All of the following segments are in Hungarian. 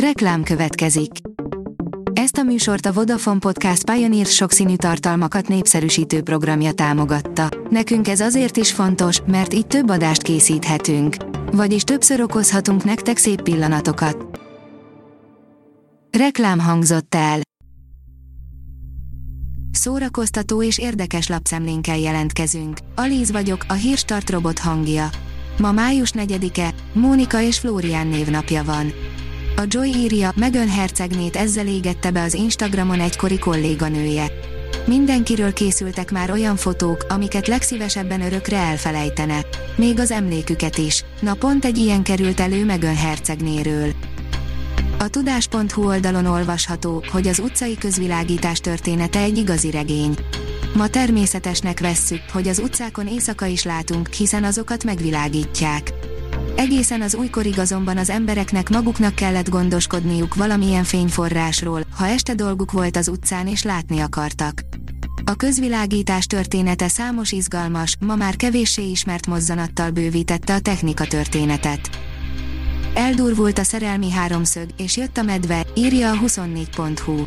Reklám következik. Ezt a műsort a Vodafone Podcast Pioneer sokszínű tartalmakat népszerűsítő programja támogatta. Nekünk ez azért is fontos, mert így több adást készíthetünk. Vagyis többször okozhatunk nektek szép pillanatokat. Reklám hangzott el. Szórakoztató és érdekes lapszemlénkkel jelentkezünk. Alíz vagyok, a hírstart robot hangja. Ma május 4-e, Mónika és Flórián névnapja van. A Joy írja, Megön hercegnét ezzel égette be az Instagramon egykori kolléganője. Mindenkiről készültek már olyan fotók, amiket legszívesebben örökre elfelejtene. Még az emléküket is. Na pont egy ilyen került elő Megön hercegnéről. A tudás.hu oldalon olvasható, hogy az utcai közvilágítás története egy igazi regény. Ma természetesnek vesszük, hogy az utcákon éjszaka is látunk, hiszen azokat megvilágítják. Egészen az újkorig azonban az embereknek maguknak kellett gondoskodniuk valamilyen fényforrásról, ha este dolguk volt az utcán és látni akartak. A közvilágítás története számos izgalmas, ma már kevéssé ismert mozzanattal bővítette a technika történetet. Eldurvult a szerelmi háromszög, és jött a medve, írja a 24.hu.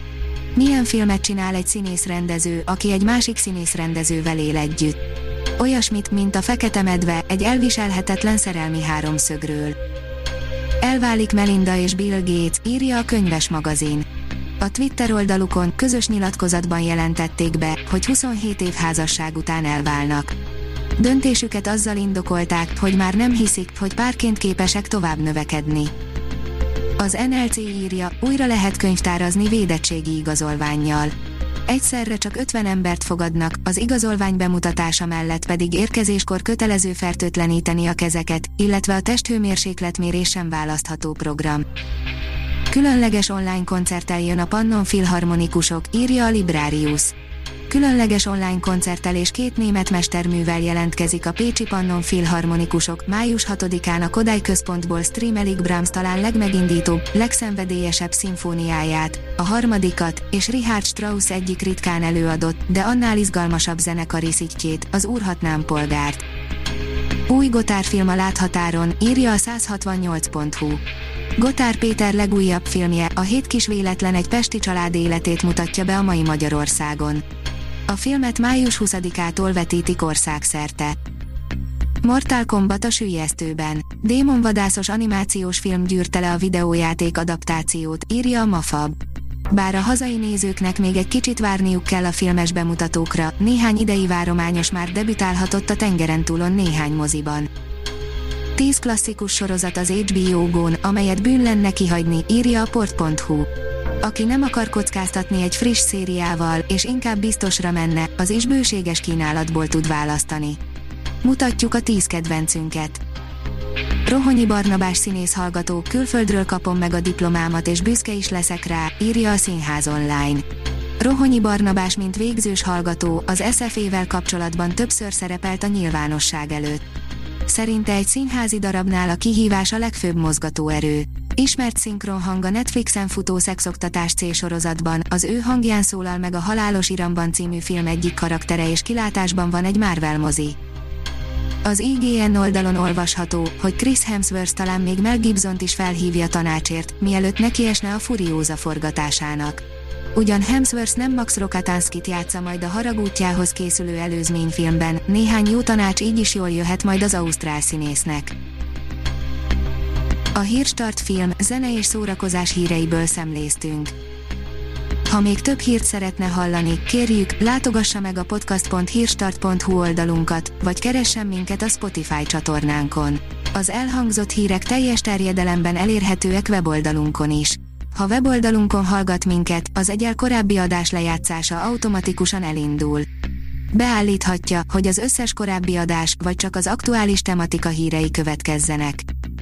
Milyen filmet csinál egy színészrendező, aki egy másik színészrendezővel él együtt? Olyasmit, mint a Fekete Medve, egy elviselhetetlen szerelmi háromszögről. Elválik Melinda és Bill Gates, írja a könyves magazin. A Twitter oldalukon közös nyilatkozatban jelentették be, hogy 27 év házasság után elválnak. Döntésüket azzal indokolták, hogy már nem hiszik, hogy párként képesek tovább növekedni. Az NLC írja, újra lehet könyvtárazni védettségi igazolványjal. Egyszerre csak 50 embert fogadnak, az igazolvány bemutatása mellett pedig érkezéskor kötelező fertőtleníteni a kezeket, illetve a testhőmérsékletmérés sem választható program. Különleges online koncerttel jön a Pannon Filharmonikusok, írja a Librarius. Különleges online koncertelés két német mesterművel jelentkezik a Pécsi Pannon Filharmonikusok, május 6-án a Kodály Központból streamelik Brahms talán legmegindítóbb, legszenvedélyesebb szimfóniáját, a harmadikat, és Richard Strauss egyik ritkán előadott, de annál izgalmasabb zenekari szitjét, az Úrhatnám polgárt. Új Gotár film a láthatáron, írja a 168.hu. Gotár Péter legújabb filmje, a Hét kis véletlen egy pesti család életét mutatja be a mai Magyarországon. A filmet május 20-ától vetítik országszerte. Mortal Kombat a sülyeztőben. Démonvadászos animációs film gyűrte le a videójáték adaptációt, írja a Mafab. Bár a hazai nézőknek még egy kicsit várniuk kell a filmes bemutatókra, néhány idei várományos már debütálhatott a tengeren túlon néhány moziban. 10 klasszikus sorozat az HBO Go-n, amelyet bűn lenne kihagyni, írja a port.hu. Aki nem akar kockáztatni egy friss szériával, és inkább biztosra menne, az is bőséges kínálatból tud választani. Mutatjuk a 10 kedvencünket. Rohonyi Barnabás színész hallgató, külföldről kapom meg a diplomámat és büszke is leszek rá, írja a Színház online. Rohonyi Barnabás, mint végzős hallgató, az SFE-vel kapcsolatban többször szerepelt a nyilvánosság előtt. Szerinte egy színházi darabnál a kihívás a legfőbb mozgatóerő. Ismert szinkronhang a Netflixen futó szexoktatás C az ő hangján szólal meg a Halálos Iramban című film egyik karaktere és kilátásban van egy Marvel mozi. Az IGN oldalon olvasható, hogy Chris Hemsworth talán még Mel gibson is felhívja tanácsért, mielőtt nekiesne a Furióza forgatásának. Ugyan Hemsworth nem Max Rokatanskit játsza majd a haragútjához készülő előzményfilmben, néhány jó tanács így is jól jöhet majd az ausztrál színésznek. A Hírstart film, zene és szórakozás híreiből szemléztünk. Ha még több hírt szeretne hallani, kérjük, látogassa meg a podcast.hírstart.hu oldalunkat, vagy keressen minket a Spotify csatornánkon. Az elhangzott hírek teljes terjedelemben elérhetőek weboldalunkon is. Ha weboldalunkon hallgat minket, az egyel korábbi adás lejátszása automatikusan elindul. Beállíthatja, hogy az összes korábbi adás, vagy csak az aktuális tematika hírei következzenek.